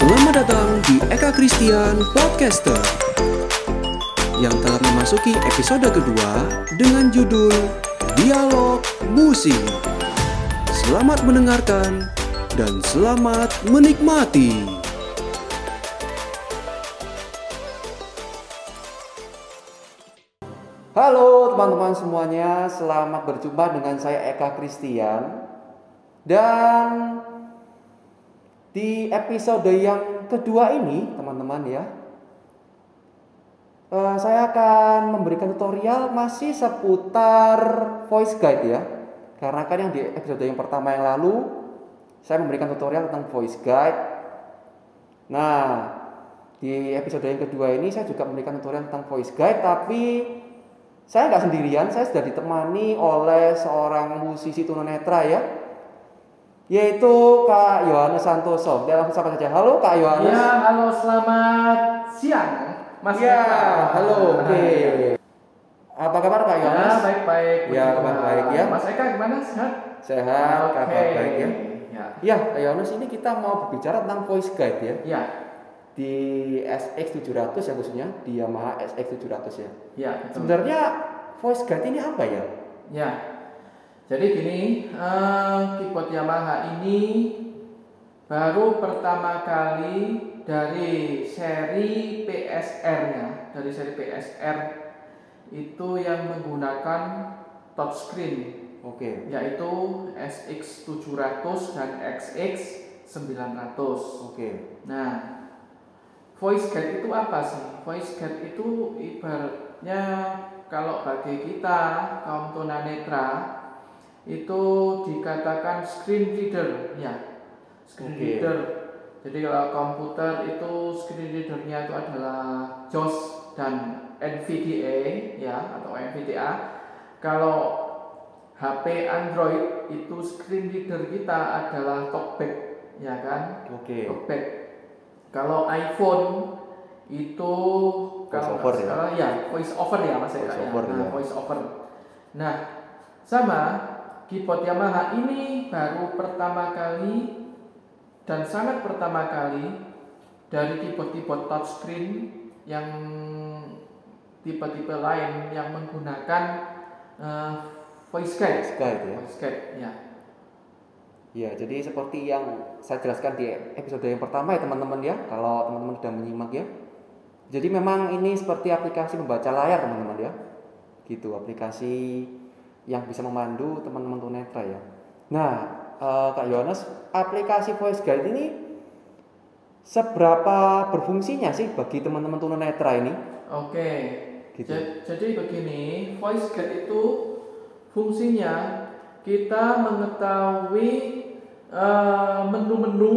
Selamat datang di Eka Christian Podcaster yang telah memasuki episode kedua dengan judul Dialog Musim. Selamat mendengarkan dan selamat menikmati. Halo teman-teman semuanya, selamat berjumpa dengan saya Eka Christian. Dan di episode yang kedua ini, teman-teman ya, eh, saya akan memberikan tutorial masih seputar voice guide ya. Karena kan yang di episode yang pertama yang lalu, saya memberikan tutorial tentang voice guide. Nah, di episode yang kedua ini saya juga memberikan tutorial tentang voice guide, tapi saya nggak sendirian, saya sudah ditemani oleh seorang musisi tunanetra ya, yaitu Kak Yohanes Santoso. Dia langsung sapa saja. Halo Kak Yohanes. Ya, halo selamat siang, Mas Ya, Eka. halo. Oke. Apa kabar Kak Ya, Yohanes? baik baik. Ya, kabar baik ya. Mas Eka gimana sehat? Sehat, Oke. kabar baik ya. Ya. Ya, Kak Yohanes ini kita mau berbicara tentang voice guide ya. Ya, Di SX700 ya khususnya, di Yamaha SX700 ya. ya. betul. Sebenarnya voice guide ini apa ya? Ya. Jadi gini, eh, keyboard Yamaha ini baru pertama kali dari seri PSR-nya, dari seri PSR itu yang menggunakan touchscreen Oke. yaitu SX700 dan XX900. Oke. Nah, voice guide itu apa sih? Voice guide itu ibaratnya kalau bagi kita kaum tunanetra itu dikatakan screen reader ya. Screen Oke. reader. Jadi kalau komputer itu screen readernya itu adalah JOS dan NVDA ya atau NVDA. Kalau HP Android itu screen reader kita adalah talkback ya kan? Oke. Talkback. Kalau iPhone itu kalau over nggak ya? ya voice over ya Mas Eka Voice ya. over, Nah, ya. voice over. Nah, sama keyboard Yamaha ini baru pertama kali dan sangat pertama kali dari keyboard-keyboard touchscreen yang tipe-tipe lain yang menggunakan eh, voice guide. Voice guide ya. Voice guide, ya. Ya, jadi seperti yang saya jelaskan di episode yang pertama ya teman-teman ya, kalau teman-teman sudah menyimak ya. Jadi memang ini seperti aplikasi membaca layar teman-teman ya. Gitu, aplikasi yang bisa memandu teman-teman tunanetra ya. Nah, eh, Kak Yohanes, aplikasi Voice Guide ini seberapa berfungsinya sih bagi teman-teman tunanetra ini? Oke. Gitu. Ja- Jadi begini, voice guide itu fungsinya kita mengetahui eh, menu-menu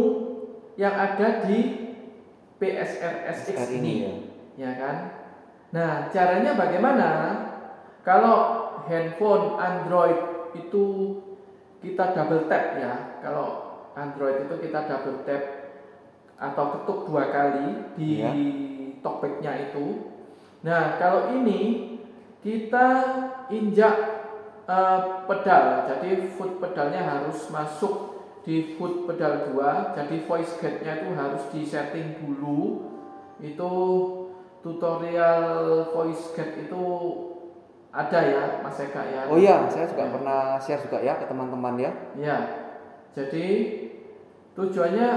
yang ada di PSR SX SR ini, ini ya. ya kan? Nah, caranya bagaimana? Kalau handphone Android itu kita double tap ya. Kalau Android itu kita double tap atau ketuk dua kali di Iya. talkback-nya itu. Nah, kalau ini kita injak eh, pedal, jadi foot pedalnya harus masuk di foot pedal 2, jadi voice guide-nya itu harus di setting dulu. Itu tutorial voice guide itu ada ya, Mas Eka ya. Oh iya, saya juga Ya. pernah share juga ya ke teman-teman ya. Ya, jadi tujuannya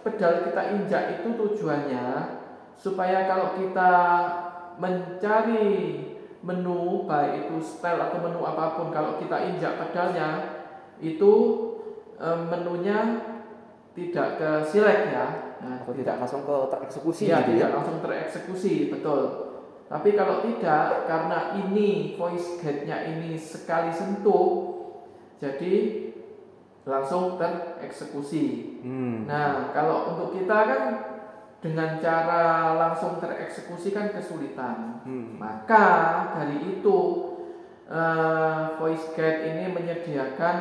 pedal kita injak itu tujuannya supaya kalau kita mencari menu baik itu style atau menu apa pun kalau kita injak pedalnya itu eh, menunya tidak ke select ya. Nah, Atau tidak langsung ke tereksekusi Iya, gitu tidak ya. langsung tereksekusi, betul. Tapi kalau tidak, karena ini voice guide-nya ini sekali sentuh, jadi langsung tereksekusi. Hmm. Nah, kalau untuk kita kan dengan cara langsung tereksekusi kan kesulitan. Hmm. Maka dari itu eh, voice guide ini menyediakan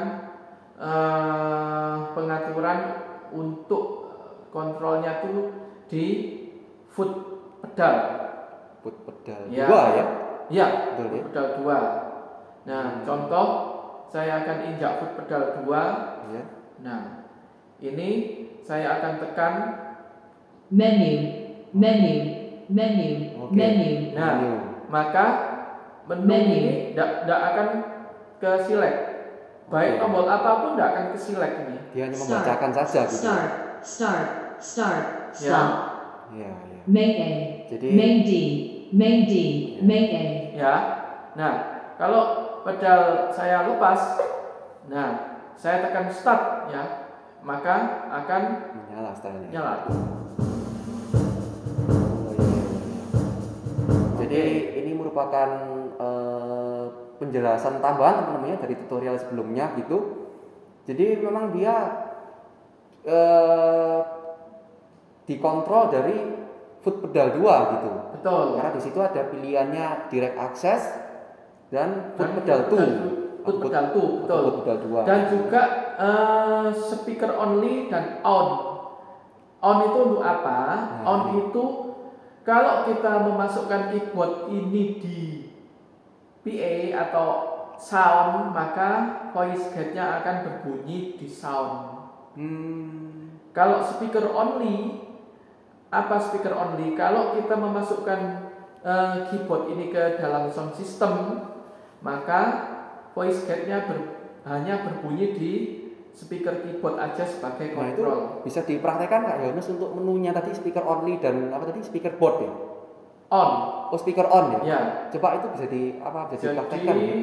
eh, pengaturan untuk kontrolnya tuh di foot pedal. Put pedal Ya. dua ya. Ya, Betul ya. pedal dua. Nah, Hmm. contoh saya akan injak foot pedal dua. Ya. Nah, ini saya akan tekan menu, menu, menu, Oke. menu, Nah, Menu. maka menu, Menu. ini tidak akan ke select. Baik Oke. tombol apa pun tidak akan ke select ini. Dia hanya Start. membacakan saja gitu. start, start, start, Ya. stop, Iya, iya. main A, Jadi main D, main D, main A, Ya. Nah, kalau pedal saya lepas, nah saya tekan start ya, maka akan menyala stylenya. nyala. Oh, iya, iya, iya. Jadi ini merupakan eh, penjelasan tambahan teman-teman ya dari tutorial sebelumnya gitu. Jadi memang dia eh, dikontrol dari foot pedal 2 gitu. Betul. Karena di situ ada pilihannya direct access dan foot pedal 2. Foot pedal tuh, betul. Foot pedal 2. Dan juga eh, speaker only dan on. On itu untuk apa? Nah, on ini. itu kalau kita memasukkan keyboard ini di PA atau sound, maka voice gate-nya akan berbunyi di sound. Hmm. Kalau speaker only, apa speaker only? Kalau kita memasukkan eh, keyboard ini ke dalam sound system, maka voice gate-nya ber- hanya berbunyi di speaker keyboard aja sebagai Nah itu kontrol. bisa dipraktekkan Kak Yohanes untuk menunya tadi speaker only dan apa tadi speaker board ya? On, Oh speaker on ya? ya. Coba itu bisa di apa bisa dipraktekkan Jadi ya?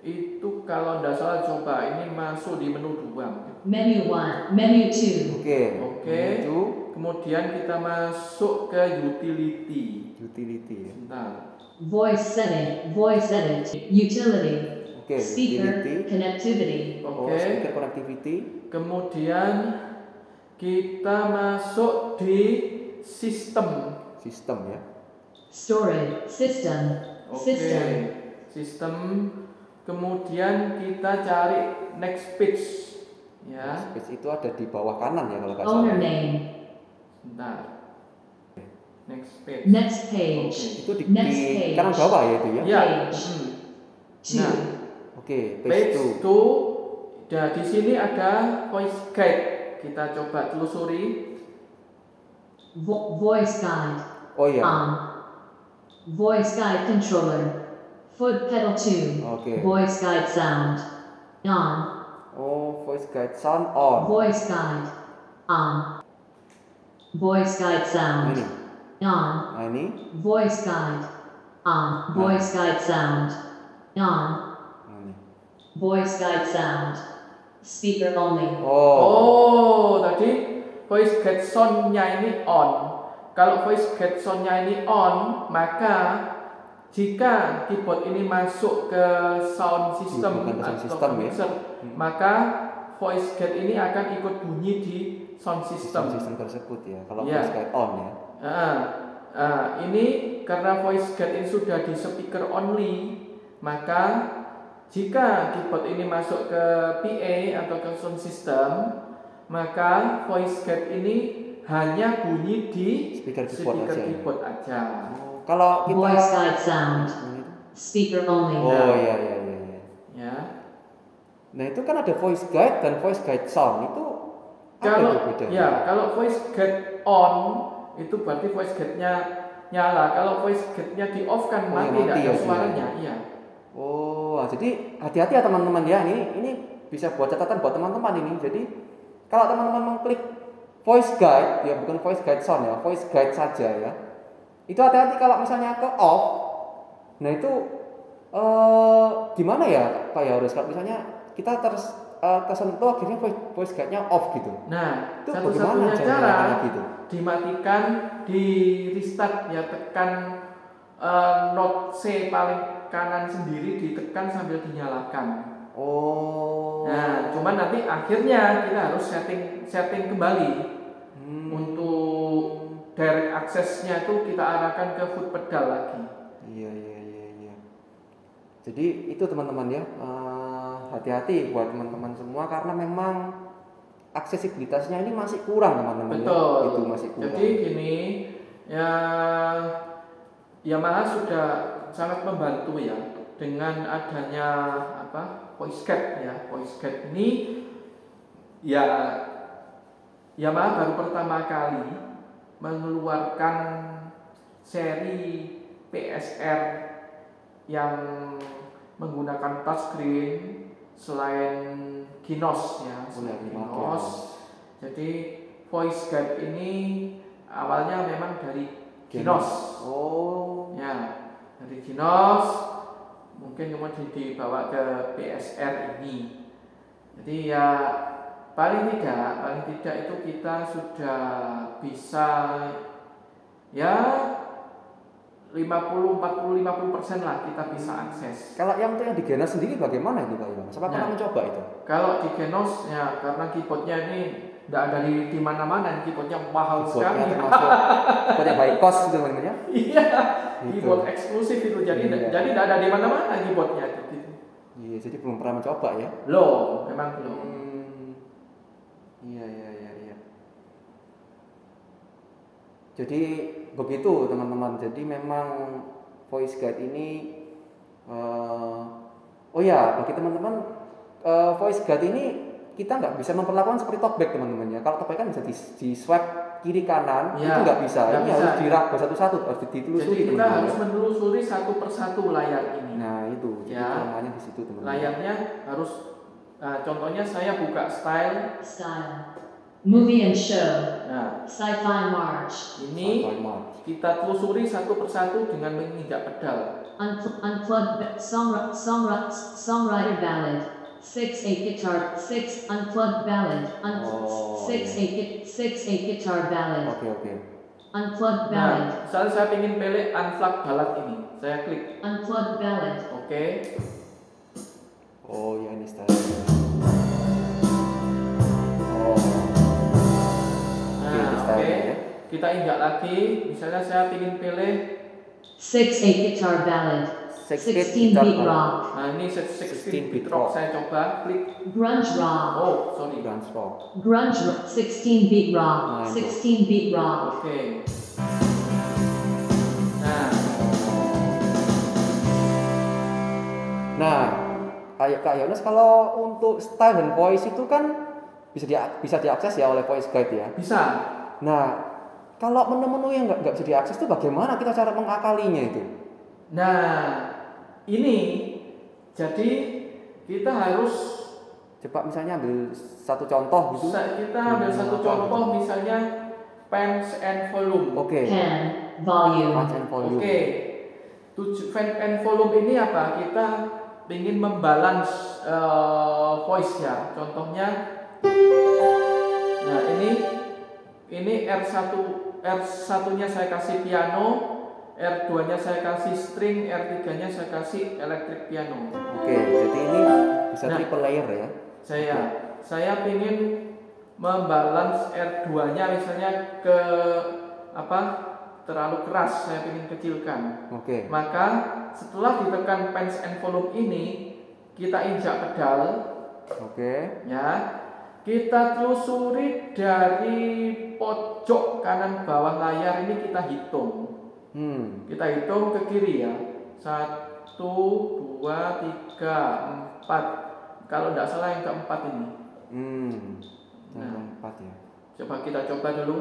itu kalau tidak salah coba ini masuk di menu dua. menu 1, menu 2, Oke. Oke. Itu Kemudian kita masuk ke utility. utility ya. Sebentar. voice setting, voice edit, utility, Oke, speaker, utility. connectivity, Oh, Oke. speaker connectivity. Kemudian kita masuk di sistem. Sistem ya. storage, system, Oke. system, Sistem. Kemudian kita cari next page. Ya. Space itu ada di bawah kanan ya kalau nggak owner salah. name, Sebentar. Next page. next page, Itu di, Next di page. kanan bawah ya itu ya. Ya. Page. hmm. 2, Nah. Oke, page Page 2. 2. Dan di sini ada voice guide. Kita coba telusuri. vo- voice guide, Oh iya. on, voice guide controller, foot pedal 2, Oke. voice guide sound, on, Oh, voice guide sound on. voice guide, on, voice guide sound, ini. on, Nah, ini. voice guide, on, voice guide sound, on, Nah, ini. voice guide sound, speaker only, Oh. Oh, tadi voice get sound-nya ini on. Kalau voice get sound-nya ini on, maka jika keyboard ini masuk ke sound system Bukan ke sound atau system, ya. mixer, Hmm. maka voice get ini akan ikut bunyi di sound Sistem system. sistem tersebut ya. Kalau Iya. voice guide on ya. Ah, ah, ini karena voice get ini sudah di speaker only, maka jika keyboard ini masuk ke PA atau ke sound system, maka voice get ini hanya bunyi di Speaker keyboard speaker aja. ya. keyboard aja. Oh, Kalau kita voice guide sound, speaker only, Oh iya iya iya. iya. Ya. Nah itu kan ada voice guide dan voice guide sound itu Kalau bedanya? ya, kalau voice get on itu berarti voice get-nya nyala. Kalau voice get-nya di off kan Oh, ya, mati, mati tidak ya, suaranya. Iya. Oh, jadi hati-hati ya teman-teman ya. Ini ini bisa buat catatan buat teman-teman ini. Jadi kalau teman-teman mengklik voice guide ya bukan voice guide sound ya, voice guide saja ya. Itu hati-hati kalau misalnya ke off. Nah itu eh gimana ya Pak Yarus kalau misalnya kita terus eh, tersentuh akhirnya voice, voice guide-nya off gitu. Nah, Itu satu-satunya bagaimana cara gitu? dimatikan di restart ya tekan eh, note C paling kanan sendiri ditekan sambil dinyalakan. Oh. Nah, cuman nanti akhirnya kita harus setting setting kembali Hmm. untuk direct access-nya itu kita arahkan ke foot pedal lagi. Iya iya iya iya. Jadi itu teman-teman ya eh, hati-hati buat teman-teman semua karena memang aksesibilitasnya ini masih kurang teman-teman ya. Betul. Itu masih kurang. Jadi gini ya Yamaha sudah sangat membantu ya dengan adanya apa voice gate ya voice gate ini ya Yamaha baru pertama kali mengeluarkan seri PSR yang menggunakan touchscreen selain Kinos ya, selain Benar, Kinos. Jadi voice guide ini awalnya memang dari Kinos. Oh. Ya, dari Kinos mungkin kemudian dibawa ke PSR ini. Jadi ya paling tidak, paling tidak itu kita sudah bisa ya 50, 40, 50 persen lah kita bisa akses. Kalau yang untuk yang di Genos sendiri bagaimana itu Pak Iwan? Siapa pernah Nah. mencoba itu? Kalau di Genos ya karena keyboardnya ini tidak ada di di mana-mana, keyboardnya mahal Keyboardnya sekali. termasuk keyboard yang high cost gitu teman-teman ya. Iya, Gitu. keyboard eksklusif itu jadi Iya. jadi tidak ada di mana-mana keyboardnya gitu. Iya, jadi belum pernah mencoba ya. Loh, memang belum. Hmm. Iya, iya, iya, iya. Jadi begitu teman-teman. Jadi memang voice guide ini eh, oh ya bagi teman-teman eh, voice guide ini kita nggak bisa memperlakukan seperti talkback teman-teman ya. Kalau talkback kan bisa di, di swipe kiri kanan Ya, itu nggak bisa. nggak ini bisa. harus diraba satu-satu harus Jadi ditelusuri kita teman-teman. harus ya. menelusuri satu persatu layar ini. Nah itu jadi Ya. kelemahannya di situ teman-teman. Layarnya harus nah, contohnya saya buka style. Style. Movie and show. Nah, Sci-fi March. ini March. kita telusuri satu persatu dengan menginjak pedal. Unpl- unplugged song, song, songwriter ballad. Six eight guitar. Six unplugged ballad. Un- Oh, six iya. eight gui- six eight guitar ballad. Oke oke. Unplugged ballad. Nah, misalnya saya ingin pilih unplug ballad ini, saya klik Unplugged ballad. oke. Oh ya ini style. Oke. ya. Kita injak lagi, misalnya saya ingin pilih Six eight guitar ballad. Six Sixteen guitar beat ballad. rock. Nah ini 16 16 bit bit rock rock. saya coba klik. Grunge rock. Oh sorry. Dance rock. Grunge rock. Sixteen beat Nah, rock. itu. Sixteen beat rock. Oke. Nah Nah, kayak Kak Yones kalau untuk style dan voice itu kan bisa di bisa diakses ya oleh voice guide ya. bisa. Nah, kalau menu-menu yang nggak nggak bisa diakses itu bagaimana kita cara mengakalinya itu? Nah ini jadi kita harus Coba misalnya ambil satu contoh gitu. kita ambil satu contoh misalnya pens and volume. Oke. Pen. Volume. And volume. Oke. Fan and volume ini apa? Kita ingin membalance eh, voice ya. Contohnya Nah, ini ini R1 R1-nya saya kasih piano, R2-nya saya kasih string, R3-nya saya kasih electric piano. Oke, jadi ini bisa Nah. triple layer ya. Saya saya ingin membalance R2-nya misalnya ke apa? terlalu keras, saya ingin kecilkan. Oke. Maka setelah ditekan pens and volume ini, kita injak pedal, Oke. ya. Kita telusuri dari pojok kanan bawah layar ini kita hitung. Hmm. Kita hitung ke kiri ya. Satu, dua, tiga, empat. Kalau tidak salah yang keempat ini. Hmm. Yang Nah. keempat ya. Coba kita coba dulu.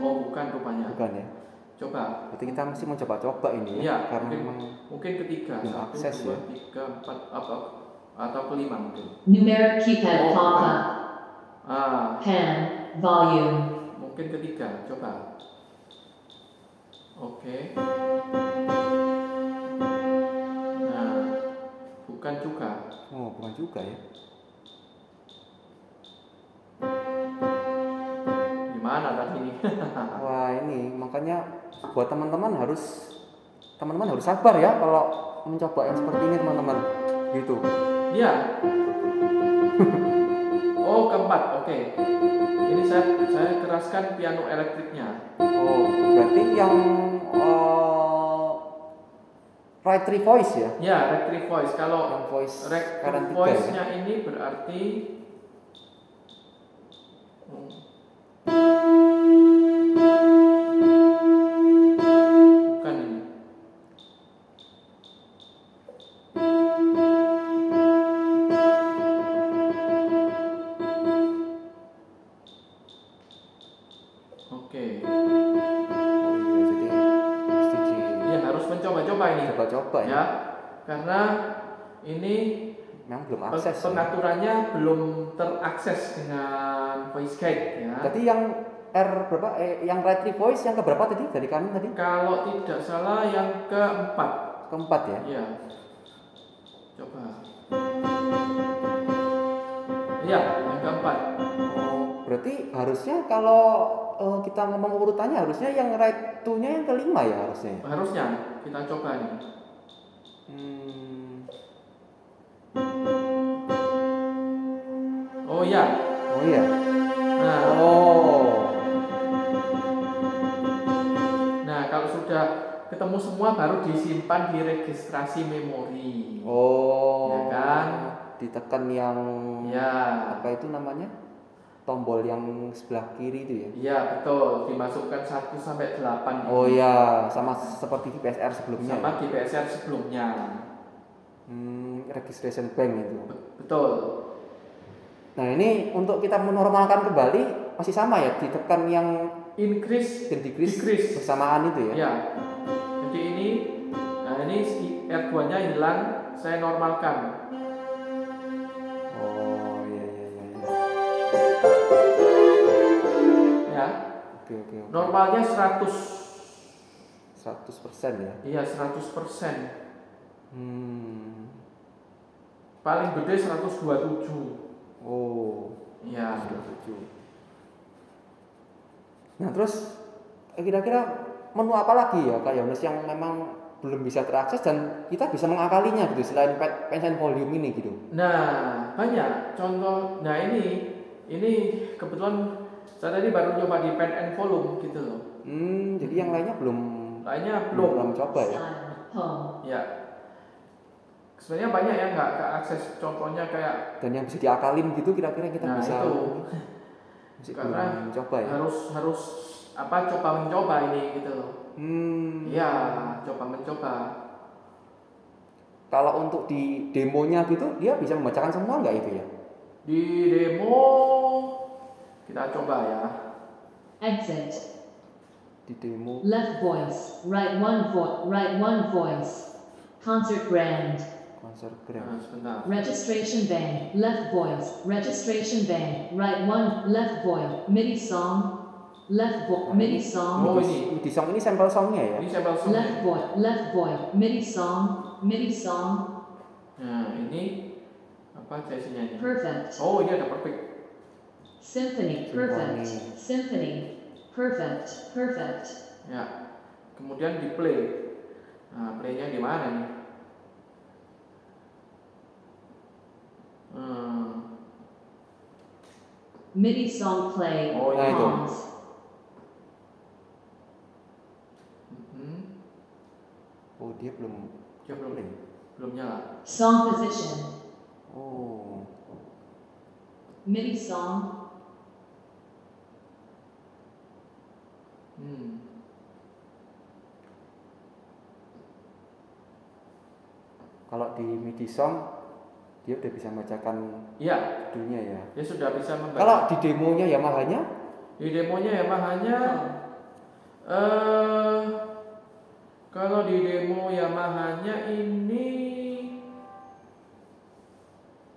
Oh bukan rupanya. Bukan ya. Coba. Berarti kita mesti mencoba-coba ini ya. Iya, Karena mungkin, memang mungkin ketiga. Satu, akses dua, ya. tiga, empat, apa atau kelima mungkin. Numeric keypad Oh, pop bukan. up. Ah, Pen. Volume. mungkin ketiga. Coba. Oke. Nah, bukan juga. oh bukan juga ya. Gimana tadi ini? Wah ini makanya buat teman-teman harus teman-teman harus sabar ya kalau mencoba yang seperti ini teman-teman gitu. Iya. Oh keempat, oke. Ini saya saya keraskan piano elektriknya. Oh berarti yang uh, right three voice ya? Ya, rectri voice. Kalau Yang voice kanan tiga ya? voice-nya ini berarti belum akses. ya. pengaturannya belum terakses dengan voice guide ya. Tadi yang R berapa? Eh, yang right voice yang keberapa tadi dari kami tadi? Kalau tidak salah yang keempat. Keempat ya. Iya. Coba. Iya, yang keempat. Oh, berarti harusnya kalau eh, kita ngomong urutannya harusnya yang right to-nya yang kelima ya harusnya. ya? Harusnya kita coba nih. Hmm. Oh iya. Oh iya. Nah, Oh. nah kalau sudah ketemu semua baru disimpan di registrasi memori. Oh. Ya kan? Ditekan yang Ya. apa itu namanya? Tombol yang sebelah kiri itu ya. Iya, betul. Dimasukkan 1 sampai 8. Oh iya, sama seperti di PSR sebelumnya. Sama ya? di PSR sebelumnya. Hmm, registration bank itu. Betul. Nah, ini untuk kita menormalkan kembali masih sama ya, ditekan yang Increase dan decrease, Decrease. bersamaan itu ya. Ya. Jadi ini nah ini si R2-nya hilang, saya normalkan. Oh, iya iya iya. iya. Ya. Oke oke oke. Normalnya 100. 100% ya. Iya, 100%. Hmm. Paling gede 127. Oh, Iya. sudah setuju. Nah, terus kira-kira menu apa lagi ya Kak Yones yang memang belum bisa terakses dan kita bisa mengakalinya gitu selain pe- pension volume ini gitu. Nah, banyak contoh. Nah, ini ini kebetulan saya tadi baru coba di pen and volume gitu loh. Hmm, jadi yang lainnya belum Lainnya belum belum. pernah coba ya. Ya. Sebenarnya banyak yang nggak ke akses. Contohnya kayak Dan yang bisa diakalin gitu kira-kira kita nah bisa itu masih Karena belum coba ya. harus harus apa coba mencoba ini gitu loh. Hmm. Iya, coba mencoba. Kalau untuk di demonya gitu dia bisa membacakan semua nggak itu ya? Di demo kita coba ya. Exit. Di demo. Left voice. Right one vo- Right one voice. Concert grand. Konser gram. Nah, sebentar. Registration band. Left voice. Registration band. Right one. Left voice. MIDI song. Left vo- MIDI song. Oh, ini. Di song ini sampel songnya ya? Ini sampel song. Left voice. Left voice. MIDI song. MIDI song. Nah, ini apa jasinya ini? Perfect. Oh, ini ada perfect. Symphony. Perfect. Symphony. Symphony. Perfect. Perfect. Ya. Kemudian di play. Nah, playnya di mana nih? Hmm. MIDI song play. Oh, tuh. Pause. Hmm. Oh dia belum. Dia belum play. belum nyala. Song position. Oh. MIDI song. Hmm. Kalau di MIDI song dia udah bisa membacakan Iya, judulnya ya. dia sudah bisa membaca. Kalau di demonya Yamaha-nya Di demonya Yamaha-nya eh kalau di demo Yamaha-nya ini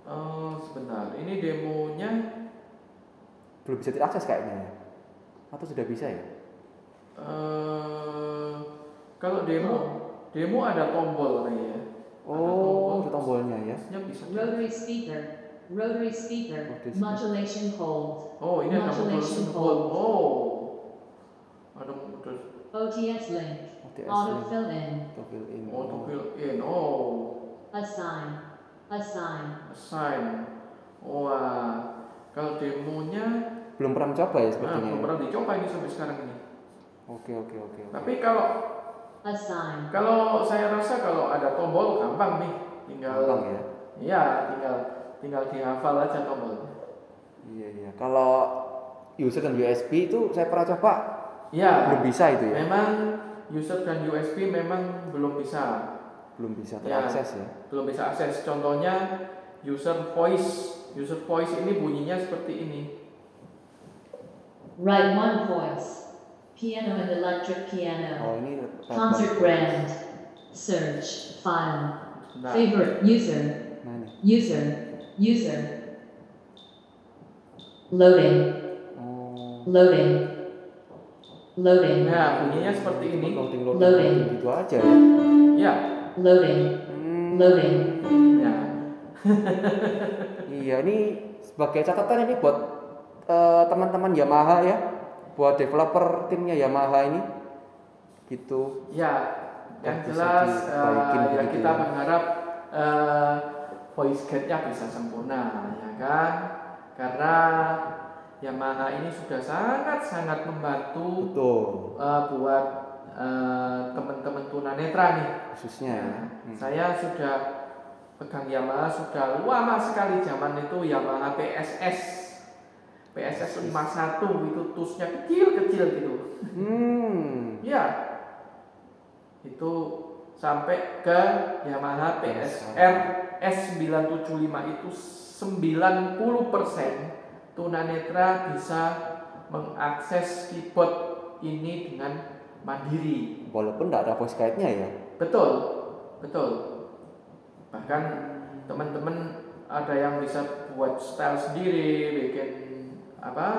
eh sebentar, ini demonya belum bisa diakses kayaknya ya. Atau sudah bisa ya? eh kalau demo demo ada tombol nih ya. Oh, ada tombolnya ya. Harusnya bisa. Rotary speaker. Rotary speaker. Speaker. Modulation hold. Oh, ini ada Modulation hold. Oh. Ada modul OTS link. OTS Auto link. fill in. Auto fill in. auto fill in. Oh. Assign. Assign. Assign. Wah, kalau demonya Belum pernah mencoba ya nah, sepertinya. belum ya? pernah dicoba ini sampai sekarang ini. Oke oke oke. oke. Tapi kalau Assign. kalau saya rasa kalau ada tombol gampang nih, tinggal Gampang ya. Iya, tinggal tinggal dihafal aja tombolnya. Iya iya. Kalau user dan USB itu saya pernah coba Iya. belum bisa itu ya. Memang user dan USB memang belum bisa, Belum bisa Ya. terakses ya. belum bisa akses. Contohnya user voice, user voice ini bunyinya seperti ini. Right one voice. Piano and electric piano. Oh ini Concert brand. Search. File. Nah, Favorite user. Nah. User. User. Loading. Oh. Loading. Loading. nah bunyinya seperti ini. Loading, loading, Loading. loading gitu aja ya. Ya, Loading. Hmm. Loading. ya. Iya, ini sebagai catatan ini buat eh, teman-teman Yamaha ya, buat developer timnya Yamaha ini, gitu. Ya, yang jelas eh, ya kita ya. berharap eh, voice gate-nya bisa sempurna, ya kan? Karena Yamaha ini sudah sangat-sangat membantu Betul, eh, buat eh, teman-teman tunanetra nih. khususnya ya. Hmm. Saya sudah pegang Yamaha sudah lama sekali zaman itu Yamaha PSS. PSS 51 itu tusnya kecil-kecil gitu. Hmm. Ya. Itu sampai ke Yamaha PSR S975 itu 90% tunanetra bisa mengakses keyboard ini dengan mandiri. Walaupun tidak ada voice guide-nya ya. Betul, betul. Bahkan teman-teman ada yang bisa buat style sendiri, bikin apa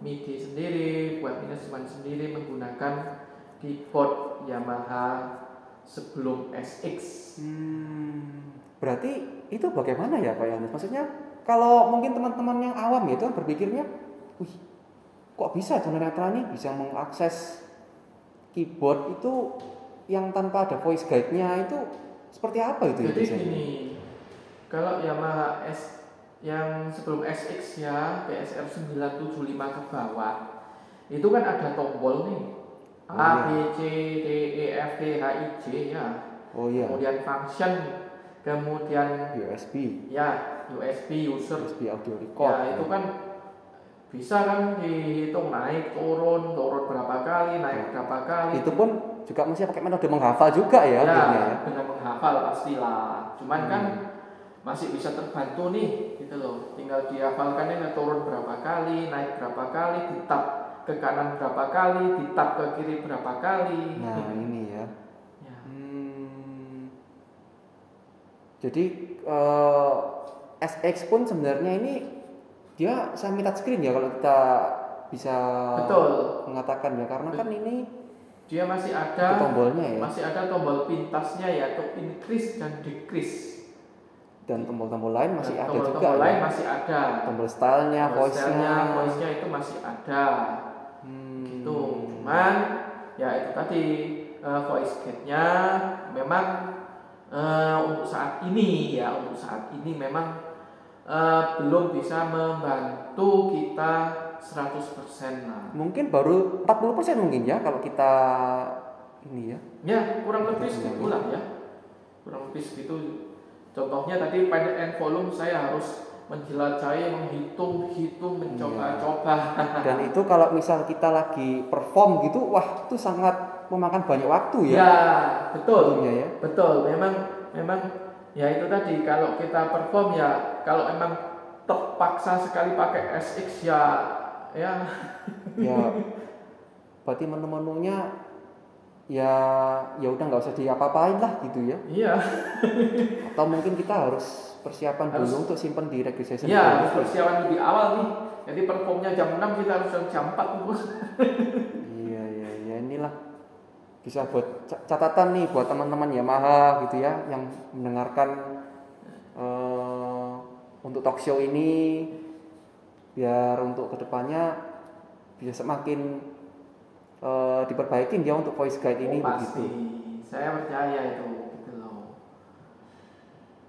MIDI sendiri, buat instrumen sendiri menggunakan keyboard Yamaha sebelum SX. Hmm. Berarti itu bagaimana ya Pak Yanus? Maksudnya kalau mungkin teman-teman yang awam itu berpikirnya, wih, kok bisa tunanetra nih bisa mengakses keyboard itu yang tanpa ada voice guide-nya itu seperti apa itu ya Jadi biasanya? gini, kalau Yamaha S yang sebelum SX ya PSR 975 ke bawah. Itu kan ada tombol nih. Oh, A iya. B C D E F G H I J ya. Oh iya, kemudian function kemudian USB, ya USB user. USB audio record. ya itu kan bisa kan dihitung naik turun turun berapa kali naik berapa kali. Itu pun juga mesti pakai metode menghafal juga ya, ya, ya. dengan menghafal pastilah. Cuman kan Hmm. masih bisa terbantu nih gitu loh tinggal dihafalkan ini turun berapa kali naik berapa kali ditap ke kanan berapa kali ditap ke kiri berapa kali Nah ini ya. Ya. Hmm. Jadi eh, SX pun sebenarnya ini dia semi touchscreen ya kalau kita bisa betul mengatakan ya karena kan ini dia masih ada tombolnya ya masih ada tombol pintasnya yaitu increase dan decrease dan tombol-tombol lain masih Dan ada tombol-tombol juga lain ya. masih ada Tombol stylenya, Tombol voice-nya. voice-nya itu masih ada Hmm. gitu cuman ya itu tadi eh, voice gate-nya memang eh, untuk saat ini ya untuk saat ini memang eh, belum bisa membantu kita 100% lah Mungkin baru 40% mungkin ya kalau kita ini ya. ya kurang lebih segitulah ya kurang lebih segitu contohnya tadi pendek and volume saya harus menjelajahi menghitung-hitung mencoba-coba. Dan itu kalau misal kita lagi perform gitu, wah itu sangat memakan banyak waktu ya. ya betul. Tentunya ya. Betul, memang memang ya itu tadi kalau kita perform ya kalau emang terpaksa sekali pakai SX ya ya. Ya. Berarti menu-menunya ya ya udah nggak usah diapa-apain lah gitu ya. Iya. Atau mungkin kita harus persiapan Harus- dulu untuk simpen di registration iya harus persiapan lebih awal nih. Jadi performnya jam 6 kita harus jam 4 bos. iya iya iya inilah. Bisa buat ca- catatan nih buat teman-teman Yamaha gitu ya yang mendengarkan eh, untuk talk show ini. Biar untuk ke depannya bisa semakin eh, diperbaikin dia untuk voice guide ini Oh, pasti. begitu. Saya percaya itu gitu loh.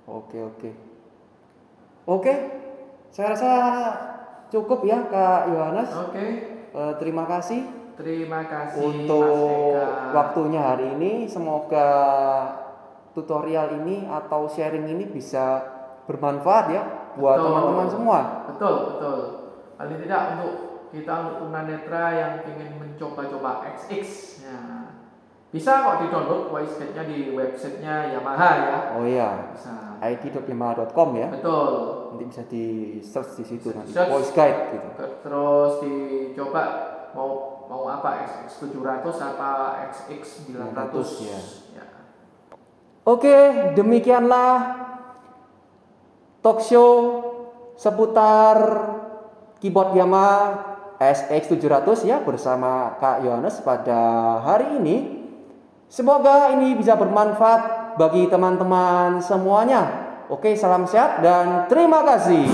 Oke oke. Oke, saya rasa cukup ya Kak Yohanes. Oke, Eh, terima kasih terima kasih untuk waktunya hari ini. Semoga tutorial ini atau sharing ini bisa bermanfaat ya buat teman-teman semua. Betul, betul. Paling tidak untuk kita untuk tunanetra yang ingin mencoba-coba XX ya. Bisa kok di-download voice guide-nya di websitenya Yamaha ya. Oh iya, Bisa. id.yamaha.com ya. Betul. Nanti bisa di search di situ nanti Search. voice guide gitu. Terus dicoba mau mau apa XX 700 apa XX 900 ya. ya. Oke, demikianlah talk show seputar keyboard Yamaha SX700 ya bersama Kak Yohanes pada hari ini. Semoga ini bisa bermanfaat bagi teman-teman semuanya. Oke, salam sehat dan terima kasih.